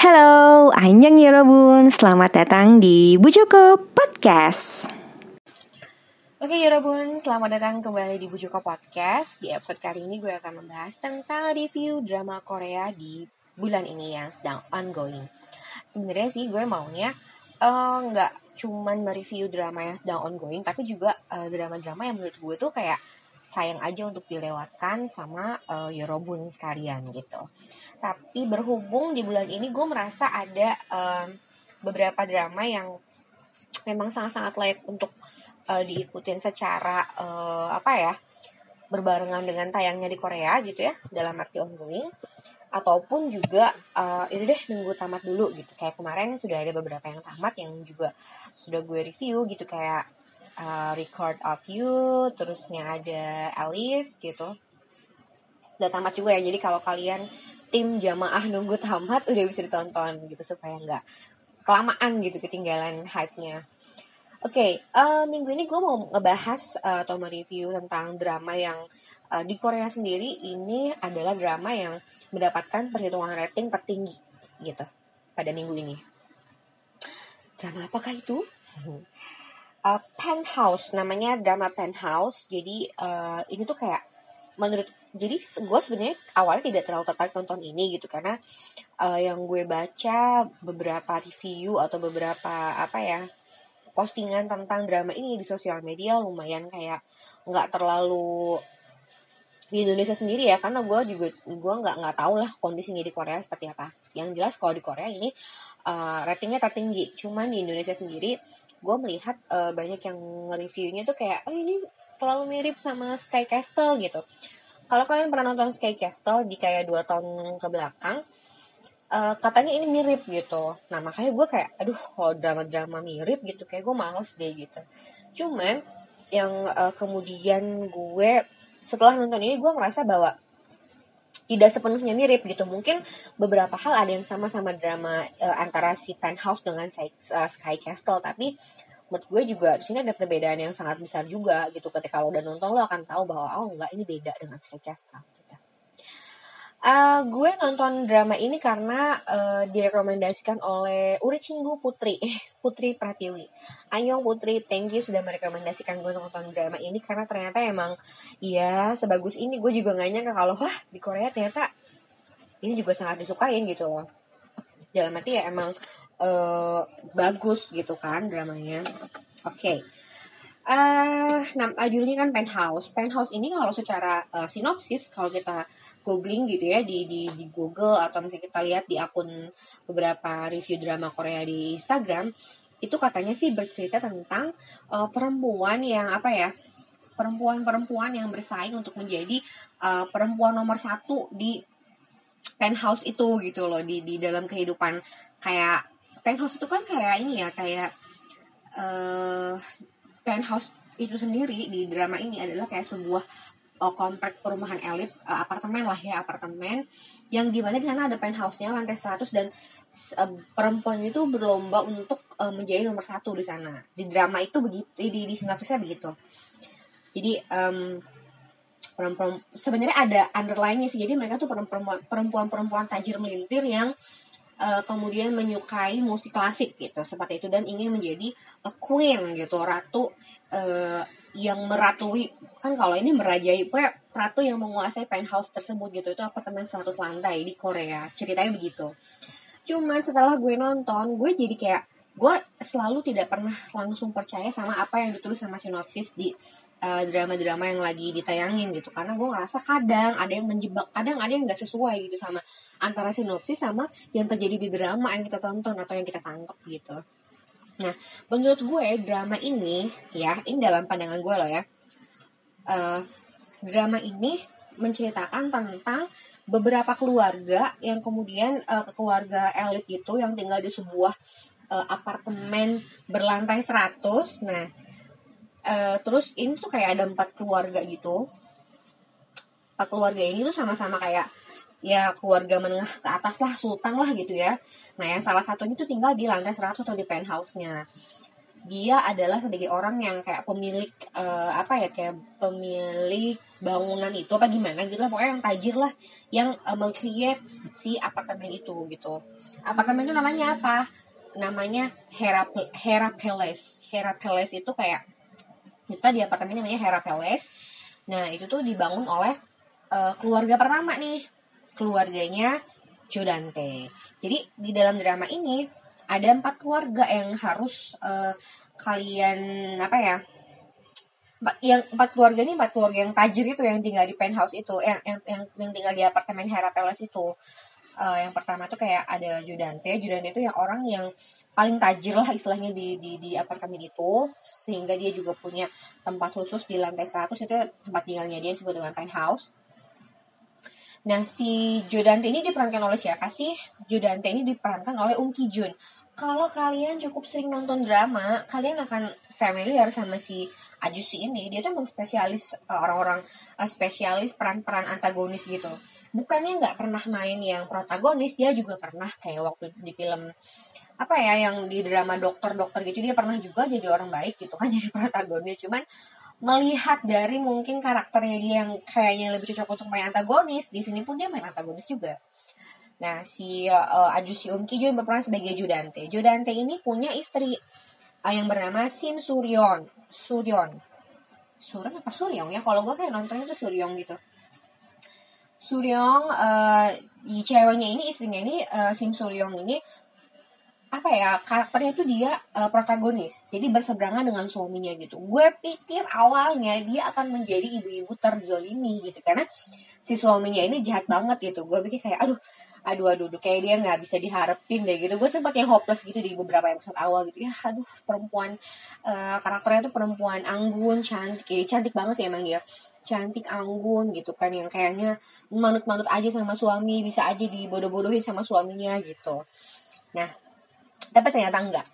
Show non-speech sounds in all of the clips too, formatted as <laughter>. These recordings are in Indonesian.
Halo, Anjang Yorobun, selamat datang di Bu Joko Podcast. Oke Yorobun, selamat datang kembali di Bu Joko Podcast. Di episode kali ini gue akan membahas tentang review drama Korea di bulan ini yang sedang ongoing. Sebenarnya sih gue maunya eh, nggak uh, cuman mereview drama yang sedang ongoing, tapi juga eh, drama-drama yang menurut gue tuh kayak sayang aja untuk dilewatkan sama uh, Yorobun sekalian gitu. Tapi berhubung di bulan ini gue merasa ada uh, beberapa drama yang memang sangat-sangat layak untuk uh, diikutin secara uh, apa ya berbarengan dengan tayangnya di Korea gitu ya dalam arti ongoing ataupun juga uh, ini deh nunggu tamat dulu gitu kayak kemarin sudah ada beberapa yang tamat yang juga sudah gue review gitu kayak uh, Record of You, terusnya ada Alice gitu. Sudah tamat juga ya, jadi kalau kalian tim jamaah nunggu tamat <laughs> udah bisa ditonton gitu supaya nggak kelamaan gitu ketinggalan hype-nya. Oke, okay, uh, minggu ini gue mau ngebahas uh, atau mereview tentang drama yang uh, di Korea sendiri ini adalah drama yang mendapatkan perhitungan rating tertinggi gitu pada minggu ini. Drama apakah itu? <laughs> uh, Penthouse namanya drama Penthouse. Jadi uh, ini tuh kayak menurut jadi gue sebenarnya awalnya tidak terlalu tertarik nonton ini gitu. Karena uh, yang gue baca beberapa review atau beberapa apa ya postingan tentang drama ini di sosial media lumayan kayak nggak terlalu di Indonesia sendiri ya. Karena gue juga gue nggak nggak tahu lah kondisinya di Korea seperti apa. Yang jelas kalau di Korea ini uh, ratingnya tertinggi. Cuman di Indonesia sendiri gue melihat uh, banyak yang reviewnya tuh kayak oh ini terlalu mirip sama Sky Castle gitu. Kalau kalian pernah nonton Sky Castle di kayak dua tahun ke belakang uh, katanya ini mirip gitu. Nah makanya gue kayak aduh kalau drama-drama mirip gitu kayak gue males deh gitu. Cuman yang uh, kemudian gue setelah nonton ini gue merasa bahwa tidak sepenuhnya mirip gitu. Mungkin beberapa hal ada yang sama-sama drama uh, antara si Penthouse dengan Sky, uh, Sky Castle, tapi menurut gue juga di sini ada perbedaan yang sangat besar juga gitu. Ketika lo udah nonton lo akan tahu bahwa oh enggak ini beda dengan Sky Castle. Uh, gue nonton drama ini karena uh, direkomendasikan oleh Uri Cinggu Putri, <laughs> Putri Pratiwi. Anyong Putri, thank you sudah merekomendasikan gue nonton drama ini karena ternyata emang ya sebagus ini gue juga gak nyangka kalau wah di Korea ternyata ini juga sangat disukain gitu loh. Dalam arti ya emang uh, bagus gitu kan dramanya. Oke. Okay. Uh, nah, judulnya kan Penthouse. Penthouse ini kalau secara uh, sinopsis kalau kita googling gitu ya di, di di Google atau misalnya kita lihat di akun beberapa review drama Korea di Instagram itu katanya sih bercerita tentang uh, perempuan yang apa ya perempuan-perempuan yang bersaing untuk menjadi uh, perempuan nomor satu di penthouse itu gitu loh di di dalam kehidupan. Kayak penthouse itu kan kayak ini ya kayak uh, penthouse itu sendiri di drama ini adalah kayak sebuah uh, komplek perumahan elit uh, apartemen lah ya apartemen yang di mana di sana ada penthouse-nya lantai 100 dan uh, perempuan itu berlomba untuk uh, menjadi nomor satu di sana. Di drama itu begitu di di sinopsisnya begitu. Jadi um, perempuan sebenarnya ada underline-nya sih. Jadi mereka tuh perempuan perempuan perempuan tajir melintir yang uh, kemudian menyukai musik klasik gitu seperti itu dan ingin menjadi a queen gitu ratu uh, yang meratui kan kalau ini merajai ratu yang menguasai penthouse tersebut gitu itu apartemen 100 lantai di Korea. Ceritanya begitu. Cuman setelah gue nonton gue jadi kayak gue selalu tidak pernah langsung percaya sama apa yang ditulis sama sinopsis di eh, drama-drama yang lagi ditayangin gitu. Karena gue ngerasa kadang ada yang menjebak kadang ada yang nggak sesuai gitu sama antara sinopsis sama yang terjadi di drama yang kita tonton atau yang kita tangkap gitu Nah, menurut gue drama ini ya, ini dalam pandangan gue loh ya. Uh, drama ini menceritakan tentang beberapa keluarga yang kemudian uh, keluarga elit itu yang tinggal di sebuah uh, apartemen berlantai 100. Nah, uh, terus ini tuh kayak ada empat keluarga gitu. Empat keluarga ini tuh sama-sama kayak ya keluarga menengah ke atas lah sultan lah gitu ya. Nah yang salah satunya tuh tinggal di lantai 100 atau di penthouse-nya. Dia adalah sebagai orang yang kayak pemilik uh, apa ya kayak pemilik bangunan itu apa gimana gitu lah pokoknya yang tajir lah yang uh, meng si apartemen itu gitu. Apartemen itu namanya apa? Namanya Hera Hera Palace. Hera Palace itu kayak kita di apartemen namanya Hera Palace. Nah itu tuh dibangun oleh uh, keluarga pertama nih keluarganya Jodante. Jadi di dalam drama ini ada empat keluarga yang harus uh, kalian apa ya yang empat keluarga ini empat keluarga yang tajir itu yang tinggal di penthouse itu yang yang yang, yang tinggal di apartemen Hera Palace itu. Uh, yang pertama tuh kayak ada Judante Judante itu yang orang yang paling tajir lah istilahnya di di di apartemen itu. Sehingga dia juga punya tempat khusus di lantai 100 itu tempat tinggalnya dia disebut dengan penthouse Nah, si Jodante ini diperankan oleh siapa sih? Jodante ini diperankan oleh Um Ki Jun kalau kalian cukup sering nonton drama, kalian akan familiar sama si Ajusi ini. Dia tuh emang spesialis uh, orang-orang uh, spesialis peran-peran antagonis gitu. Bukannya nggak pernah main yang protagonis, dia juga pernah kayak waktu di film apa ya yang di drama dokter-dokter gitu dia pernah juga jadi orang baik gitu kan <laughs> jadi protagonis. Cuman melihat dari mungkin karakternya dia yang kayaknya lebih cocok untuk main antagonis, di sini pun dia main antagonis juga. Nah, si uh, Ajusi Um Ki juga berperan sebagai Judante. Judante ini punya istri uh, yang bernama Sim Suryon. Suryon. Suryon apa Suryong ya? Kalau gue kayak nontonnya tuh Suryong gitu. Suryong, uh, ceweknya ini, istrinya ini, uh, Sim Suryong ini, apa ya, karakternya itu dia uh, protagonis. Jadi berseberangan dengan suaminya gitu. Gue pikir awalnya dia akan menjadi ibu-ibu terzolimi gitu. Karena si suaminya ini jahat banget gitu. Gue pikir kayak, aduh, aduh aduh, aduh kayak dia nggak bisa diharapin deh gitu gue sempat yang hopeless gitu di beberapa episode awal gitu ya aduh perempuan uh, karakternya tuh perempuan anggun cantik ya cantik banget sih emang dia cantik anggun gitu kan yang kayaknya manut-manut aja sama suami bisa aja dibodoh-bodohin sama suaminya gitu nah tapi ternyata enggak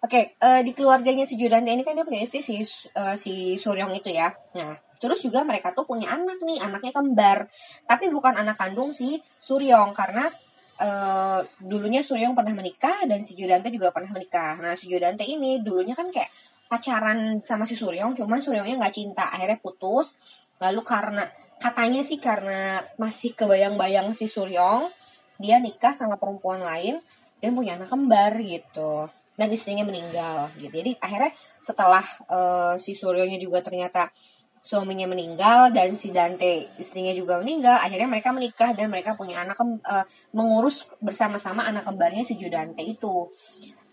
Oke, okay, uh, eh, di keluarganya si Judante ini kan dia punya istri si uh, si Suryong itu ya. Nah, terus juga mereka tuh punya anak nih, anaknya kembar. Tapi bukan anak kandung si Suryong karena uh, dulunya Suryong pernah menikah dan si Judante juga pernah menikah. Nah, si Judante ini dulunya kan kayak pacaran sama si Suryong, cuman Suryongnya nggak cinta, akhirnya putus. Lalu karena katanya sih karena masih kebayang-bayang si Suryong, dia nikah sama perempuan lain dan punya anak kembar gitu dan istrinya meninggal gitu. Jadi akhirnya setelah uh, si Suryonya juga ternyata suaminya meninggal dan si Dante istrinya juga meninggal, akhirnya mereka menikah dan mereka punya anak uh, mengurus bersama-sama anak kembarnya si Judante itu.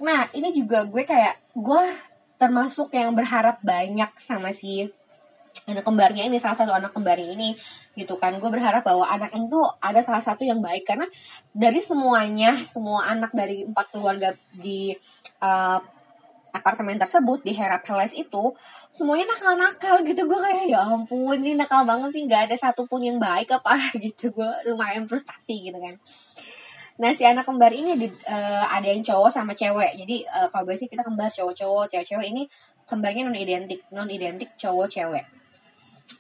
Nah, ini juga gue kayak gue termasuk yang berharap banyak sama si anak kembarnya ini salah satu anak kembarnya ini gitu kan. Gue berharap bahwa anak itu ada salah satu yang baik karena dari semuanya semua anak dari empat keluarga di uh, apartemen tersebut di Hera Palace itu semuanya nakal-nakal gitu. Gue kayak ya ampun ini nakal banget sih nggak ada satupun yang baik apa? <laughs> Gitu gue lumayan frustasi gitu kan. Nah si anak kembar ini di, uh, ada yang cowok sama cewek. Jadi uh, kalau biasanya kita kembar cowok-cowok, cewek-cewek ini kembarnya non identik, non identik cowok cewek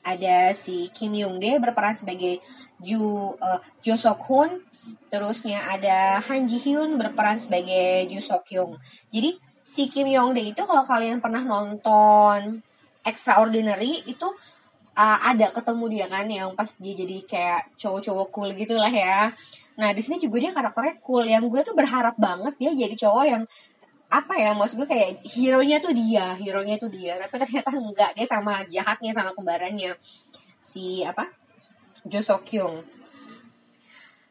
ada si Kim Young Dae berperan sebagai Ju uh, Jo Sok Hoon. Terusnya ada Han Ji Hyun berperan sebagai Ju Sok Kyung. Jadi si Kim Young Dae itu kalau kalian pernah nonton Extraordinary itu uh, ada ketemu dia kan yang pas dia jadi kayak cowok-cowok cool gitulah ya. Nah di sini juga dia karakternya cool. Yang gue tuh berharap banget dia jadi cowok yang apa ya maksud gue kayak hero nya tuh dia hero nya tuh dia. Tapi ternyata enggak dia sama jahatnya sama kembarannya. Si apa? Jo Sok Kyung.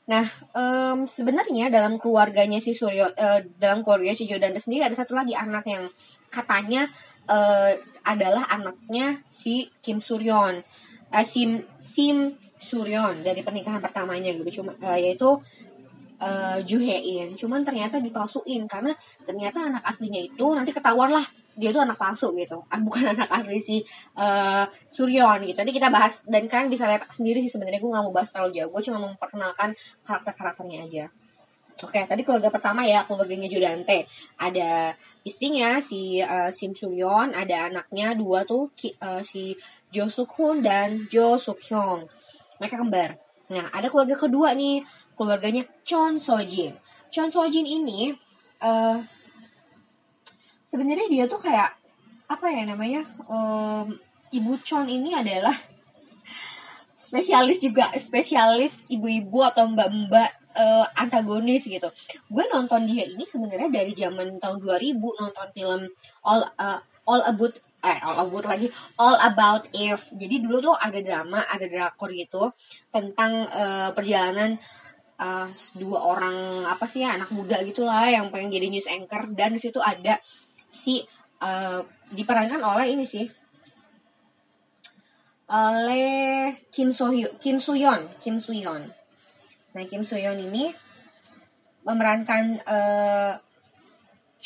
Nah um, sebenarnya dalam keluarganya si Suryo uh, dalam keluarga si Jodanda sendiri ada satu lagi anak yang katanya uh, adalah anaknya si Kim Suryon. Uh, Sim Sim Suryon dari pernikahan pertamanya gitu. Cuma uh, yaitu uh, Juhein cuman ternyata dipalsuin karena ternyata anak aslinya itu nanti ketahuan lah dia tuh anak palsu gitu ah, bukan <laughs> anak asli si uh, Suryon gitu nanti kita bahas dan kalian bisa lihat sendiri sih sebenarnya gue nggak mau bahas terlalu jauh gue cuma memperkenalkan karakter karakternya aja Oke, tadi keluarga pertama ya, keluarganya Judante. Ada istrinya si uh, Sim Suryon, ada anaknya dua tuh ki, uh, si Jo Suk dan Jo Suk Hyung. Mereka kembar. Nah, ada keluarga kedua nih, keluarganya Chon Sojin. Chon Sojin ini uh, sebenarnya dia tuh kayak apa ya namanya? Um, Ibu Chon ini adalah <laughs> spesialis juga, spesialis ibu-ibu atau mbak-mbak uh, antagonis gitu gue nonton dia ini sebenarnya dari zaman tahun 2000 nonton film all uh, all about eh all about lagi all about if jadi dulu tuh ada drama ada drakor gitu tentang uh, perjalanan uh, dua orang apa sih ya anak muda gitulah yang pengen jadi news anchor. Dan di situ ada si uh, diperankan oleh ini sih oleh Kim So Kim Suyon Kim Suyon nah Kim Suyon ini memerankan uh,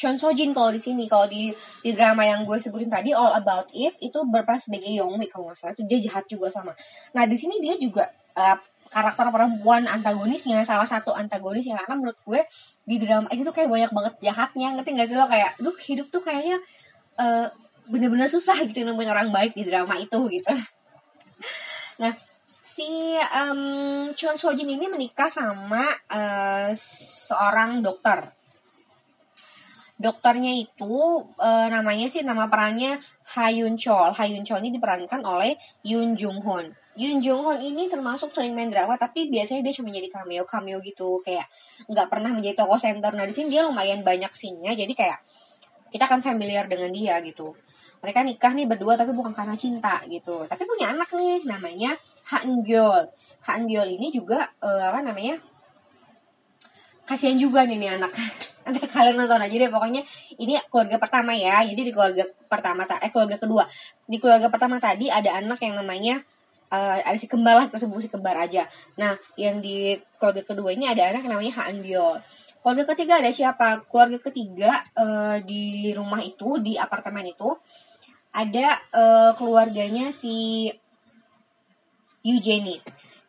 Chon Sojin kalau di sini kalau di di drama yang gue sebutin tadi All About If itu berperan sebagai Yongmi kalau nggak salah. Itu dia jahat juga sama. Nah di sini dia juga uh, karakter perempuan antagonisnya salah satu antagonisnya karena menurut gue di drama itu kayak banyak banget jahatnya. Ngerti gak sih lo? Kayak duh hidup tuh kayaknya uh, bener-bener susah gitu nemuin orang baik di drama itu gitu. <laughs> Nah si um, Chon Sojin ini menikah sama uh, seorang dokter dokternya itu uh, namanya sih nama perannya Hayun Chol. Hayun Chol ini diperankan oleh Yoon Jung Hoon. Yoon Jung Hoon ini termasuk sering main drama tapi biasanya dia cuma jadi cameo cameo gitu kayak nggak pernah menjadi tokoh center. Nah di sini dia lumayan banyak sinnya jadi kayak kita akan familiar dengan dia gitu. Mereka nikah nih berdua tapi bukan karena cinta gitu. Tapi punya anak nih namanya Han Gyol. Han Gyol ini juga uh, apa namanya? kasihan juga nih nih anak <laughs> kalian nonton aja deh. Pokoknya ini keluarga pertama ya. Jadi di keluarga pertama eh keluarga kedua. Di keluarga pertama tadi ada anak yang namanya uh, ada si kembar lah tersebut si kembar aja. Nah yang di keluarga kedua ini ada anak yang namanya Han Biol keluarga ketiga ada siapa? Keluarga ketiga uh, di rumah itu di apartemen itu ada uh, keluarganya si Eugenie.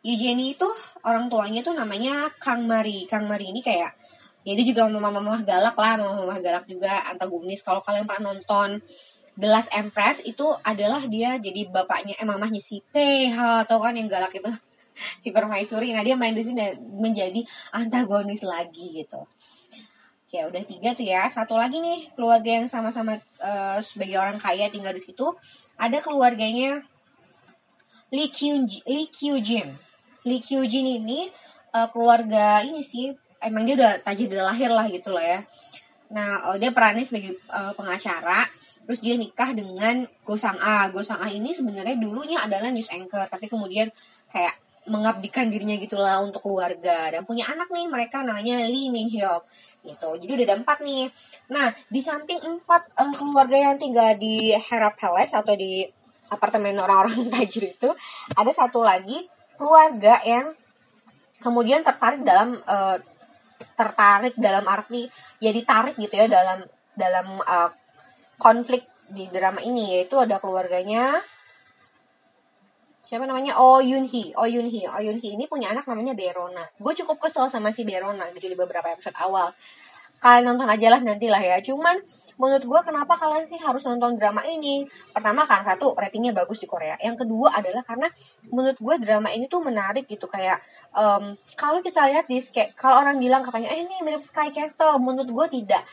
Eugenie itu orang tuanya tuh namanya Kang Mari. Kang Mari ini kayak ya dia juga mama-mama galak lah, mama-mama galak juga antagonis. Kalau kalian pernah nonton The Last Empress itu adalah dia jadi bapaknya eh mamahnya si PH atau kan yang galak itu <laughs> si permaisuri. Nah dia main di sini dan menjadi antagonis lagi gitu. Oke udah tiga tuh ya. Satu lagi nih keluarga yang sama-sama uh, sebagai orang kaya tinggal di situ. Ada keluarganya Lee Kyung Lee Kyujin. Lee Kyujin ini uh, keluarga ini sih emang dia udah tajir dari lahir lah gitu loh ya. Nah uh, dia perannya sebagai uh, pengacara. Terus dia nikah dengan Go Sang A. Go Sang A ini sebenarnya dulunya adalah news anchor, tapi kemudian kayak mengabdikan dirinya gitulah untuk keluarga dan punya anak nih mereka namanya Lee Min Hyuk gitu jadi udah ada empat nih nah di samping empat uh, keluarga yang tinggal di Hera Palace atau di apartemen orang-orang <laughs> tajir itu ada satu lagi keluarga yang kemudian tertarik dalam uh, tertarik dalam arti ya ditarik gitu ya dalam dalam uh, konflik di drama ini yaitu ada keluarganya siapa namanya? Oh Yun Hee Oh Yun Hee Oh Yun Hee ini punya anak namanya Berona. Gue cukup kesel sama si Berona gitu di beberapa episode awal. Kalian nonton aja lah nantilah ya. Cuman menurut gue kenapa kalian sih harus nonton drama ini? Pertama karena satu ratingnya bagus di Korea. Yang kedua adalah karena menurut gue drama ini tuh menarik gitu. Kayak um, kalau kita lihat di kayak kalau orang bilang katanya eh ini mirip Sky Castle menurut gue tidak.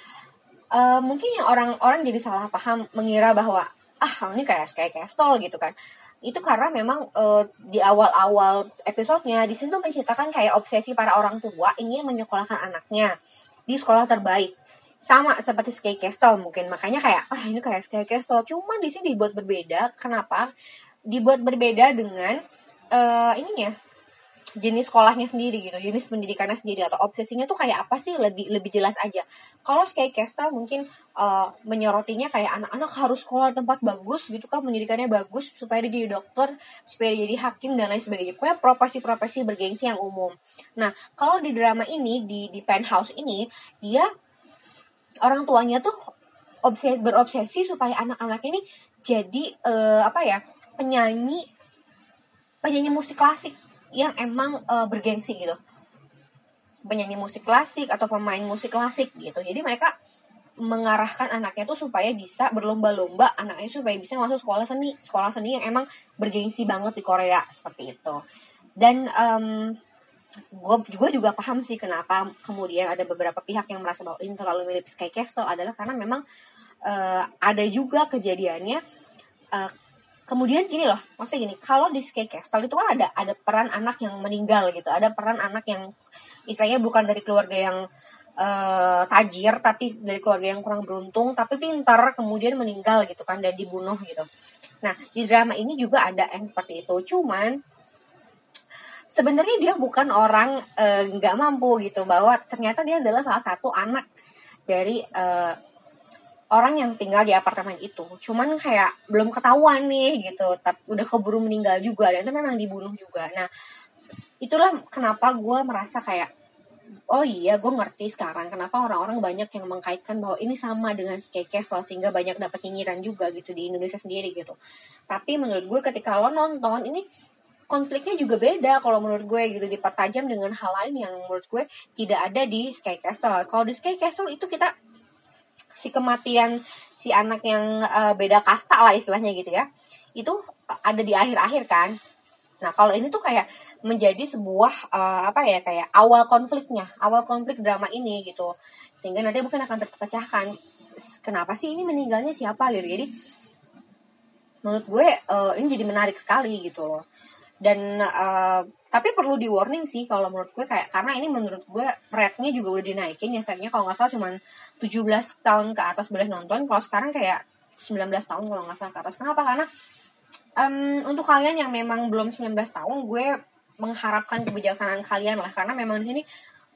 Uh, mungkin yang orang-orang jadi salah paham mengira bahwa ah ini kayak Sky Castle gitu kan. Itu karena memang uh, di awal-awal episodenya di sini tuh menceritakan kayak obsesi para orang tua ingin menyekolahkan anaknya di sekolah terbaik sama seperti Sky Castle mungkin. Makanya kayak ah ini kayak Sky Castle. Cuman di sini dibuat berbeda. Kenapa? Dibuat berbeda dengan uh, ininya jenis sekolahnya sendiri gitu jenis pendidikannya sendiri atau obsesinya tuh kayak apa sih? Lebih lebih jelas aja. Kalau Sky Castle mungkin uh, menyorotinya kayak anak-anak harus sekolah tempat bagus gitu kan pendidikannya bagus supaya dia jadi dokter supaya dia jadi hakim dan lain sebagainya. Pokoknya profesi-profesi bergengsi yang umum. Nah kalau di drama ini di di penthouse ini dia orang tuanya tuh obses berobsesi supaya anak-anak ini jadi uh, apa ya penyanyi penyanyi musik klasik yang emang uh, bergengsi gitu. Penyanyi musik klasik atau pemain musik klasik gitu. Jadi mereka mengarahkan anaknya tuh supaya bisa berlomba-lomba anaknya supaya bisa masuk sekolah seni sekolah seni yang emang bergengsi banget di Korea seperti itu. Dan um, gue juga juga paham sih kenapa kemudian ada beberapa pihak yang merasa bahwa ini terlalu mirip Sky Castle adalah karena memang uh, ada juga kejadiannya uh, kemudian gini loh maksudnya gini kalau di Sky Castle itu kan ada ada peran anak yang meninggal gitu ada peran anak yang istilahnya bukan dari keluarga yang uh, tajir tapi dari keluarga yang kurang beruntung tapi pintar kemudian meninggal gitu kan dan dibunuh gitu. Nah di drama ini juga ada yang seperti itu cuman sebenarnya dia bukan orang eh, nggak uh, mampu gitu bahwa ternyata dia adalah salah satu anak dari uh, orang yang tinggal di apartemen itu. Cuman kayak belum ketahuan nih gitu tapi udah keburu meninggal juga dan itu memang dibunuh juga. Nah itulah kenapa gue merasa kayak oh iya gue ngerti sekarang kenapa orang-orang banyak yang mengkaitkan bahwa ini sama dengan Sky Castle sehingga banyak dapat nyinyiran juga gitu di Indonesia sendiri gitu. Tapi menurut gue ketika lo nonton ini konfliknya juga beda kalau menurut gue gitu dipertajam dengan hal lain yang menurut gue tidak ada di Sky Castle. Kalau di Sky Castle itu kita si kematian si anak yang uh, beda kasta lah istilahnya gitu ya itu ada di akhir-akhir kan. Nah kalau ini tuh kayak menjadi sebuah uh, apa ya kayak awal konfliknya awal konflik drama ini gitu. Sehingga nanti mungkin akan terpecahkan kenapa sih ini meninggalnya siapa? gitu. Jadi menurut gue uh, ini jadi menarik sekali gitu loh dan uh, tapi perlu di warning sih kalau menurut gue kayak karena ini menurut gue rate-nya juga udah dinaikin ya tadinya kalau nggak salah cuma 17 tahun ke atas boleh nonton kalau sekarang kayak 19 tahun kalau nggak salah ke atas. Kenapa? Karena um, untuk kalian yang memang belum 19 tahun gue mengharapkan kebijaksanaan kalian lah. Karena memang di sini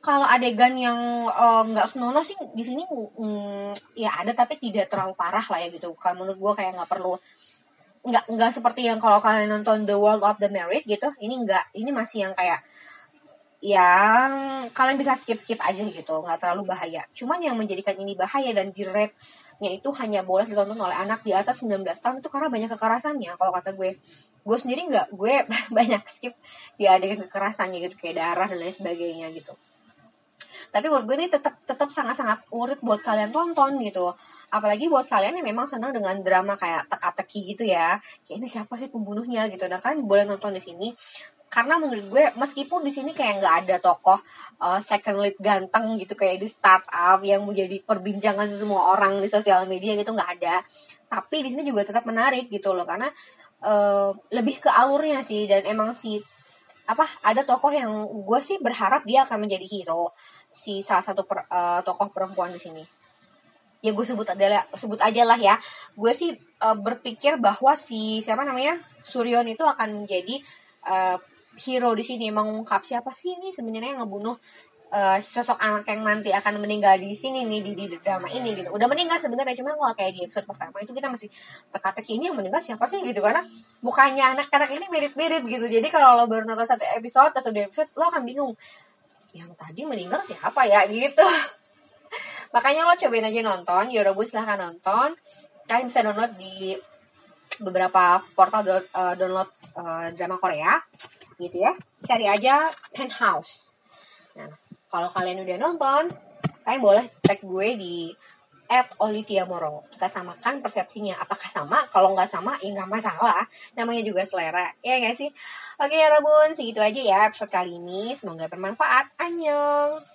kalau adegan yang eh, nggak uh, senonoh sih di sini um, ya ada tapi tidak terlalu parah lah ya gitu. Kalau menurut gue kayak nggak perlu nggak nggak seperti yang kalau kalian nonton The World of the Married gitu ini nggak ini masih yang kayak yang kalian bisa skip skip aja gitu nggak terlalu bahaya. Cuman yang menjadikan ini bahaya dan di nya itu hanya boleh ditonton oleh anak di atas 19 tahun itu karena banyak kekerasannya kalau kata gue. Gue sendiri nggak gue <laughs> banyak skip di adegan kekerasannya gitu kayak darah dan lain sebagainya gitu tapi buat gue ini tetap tetap sangat-sangat worth buat kalian tonton gitu. Apalagi buat kalian yang memang senang dengan drama kayak teka-teki gitu ya. Kayak ini siapa sih pembunuhnya? gitu. Nah kalian boleh nonton di sini. Karena menurut gue meskipun di sini kayak nggak ada tokoh uh, second lead ganteng gitu kayak di startup yang menjadi perbincangan semua orang di sosial media gitu nggak ada. Tapi di sini juga tetap menarik gitu loh. Karena uh, lebih ke alurnya sih. Dan emang si apa ada tokoh yang gue sih berharap dia akan menjadi hero. Si salah satu per, uh, tokoh perempuan di sini. Ya gue sebut adalah sebut aja lah ya. Gue sih uh, berpikir bahwa si siapa namanya? Suryon itu akan menjadi uh, hero di sini. Mengungkap siapa sih ini sebenarnya yang ngebunuh uh, sosok anak yang nanti akan meninggal di sini nih di, di drama ini gitu. Udah meninggal sebenarnya cuma kalau kayak di episode pertama itu kita masih teka-teki ini yang meninggal siapa sih gitu. Karena bukannya anak-anak ini mirip-mirip gitu. Jadi kalau lo baru nonton satu episode atau dua episode lo akan bingung yang tadi meninggal siapa ya gitu. <laughs> Makanya lo cobain aja nonton Yorobus silahkan nonton. Kalian bisa download di beberapa portal do, uh, download uh, drama Korea gitu ya. Cari aja Penthouse. Nah kalau kalian udah nonton kalian boleh tag gue di at Olivia Moro. Kita samakan persepsinya. Apakah sama? Kalau nggak sama, ya nggak masalah. Namanya juga selera. Ya nggak sih? Oke ya Rabun, segitu aja ya episode kali ini. Semoga bermanfaat. Annyeong!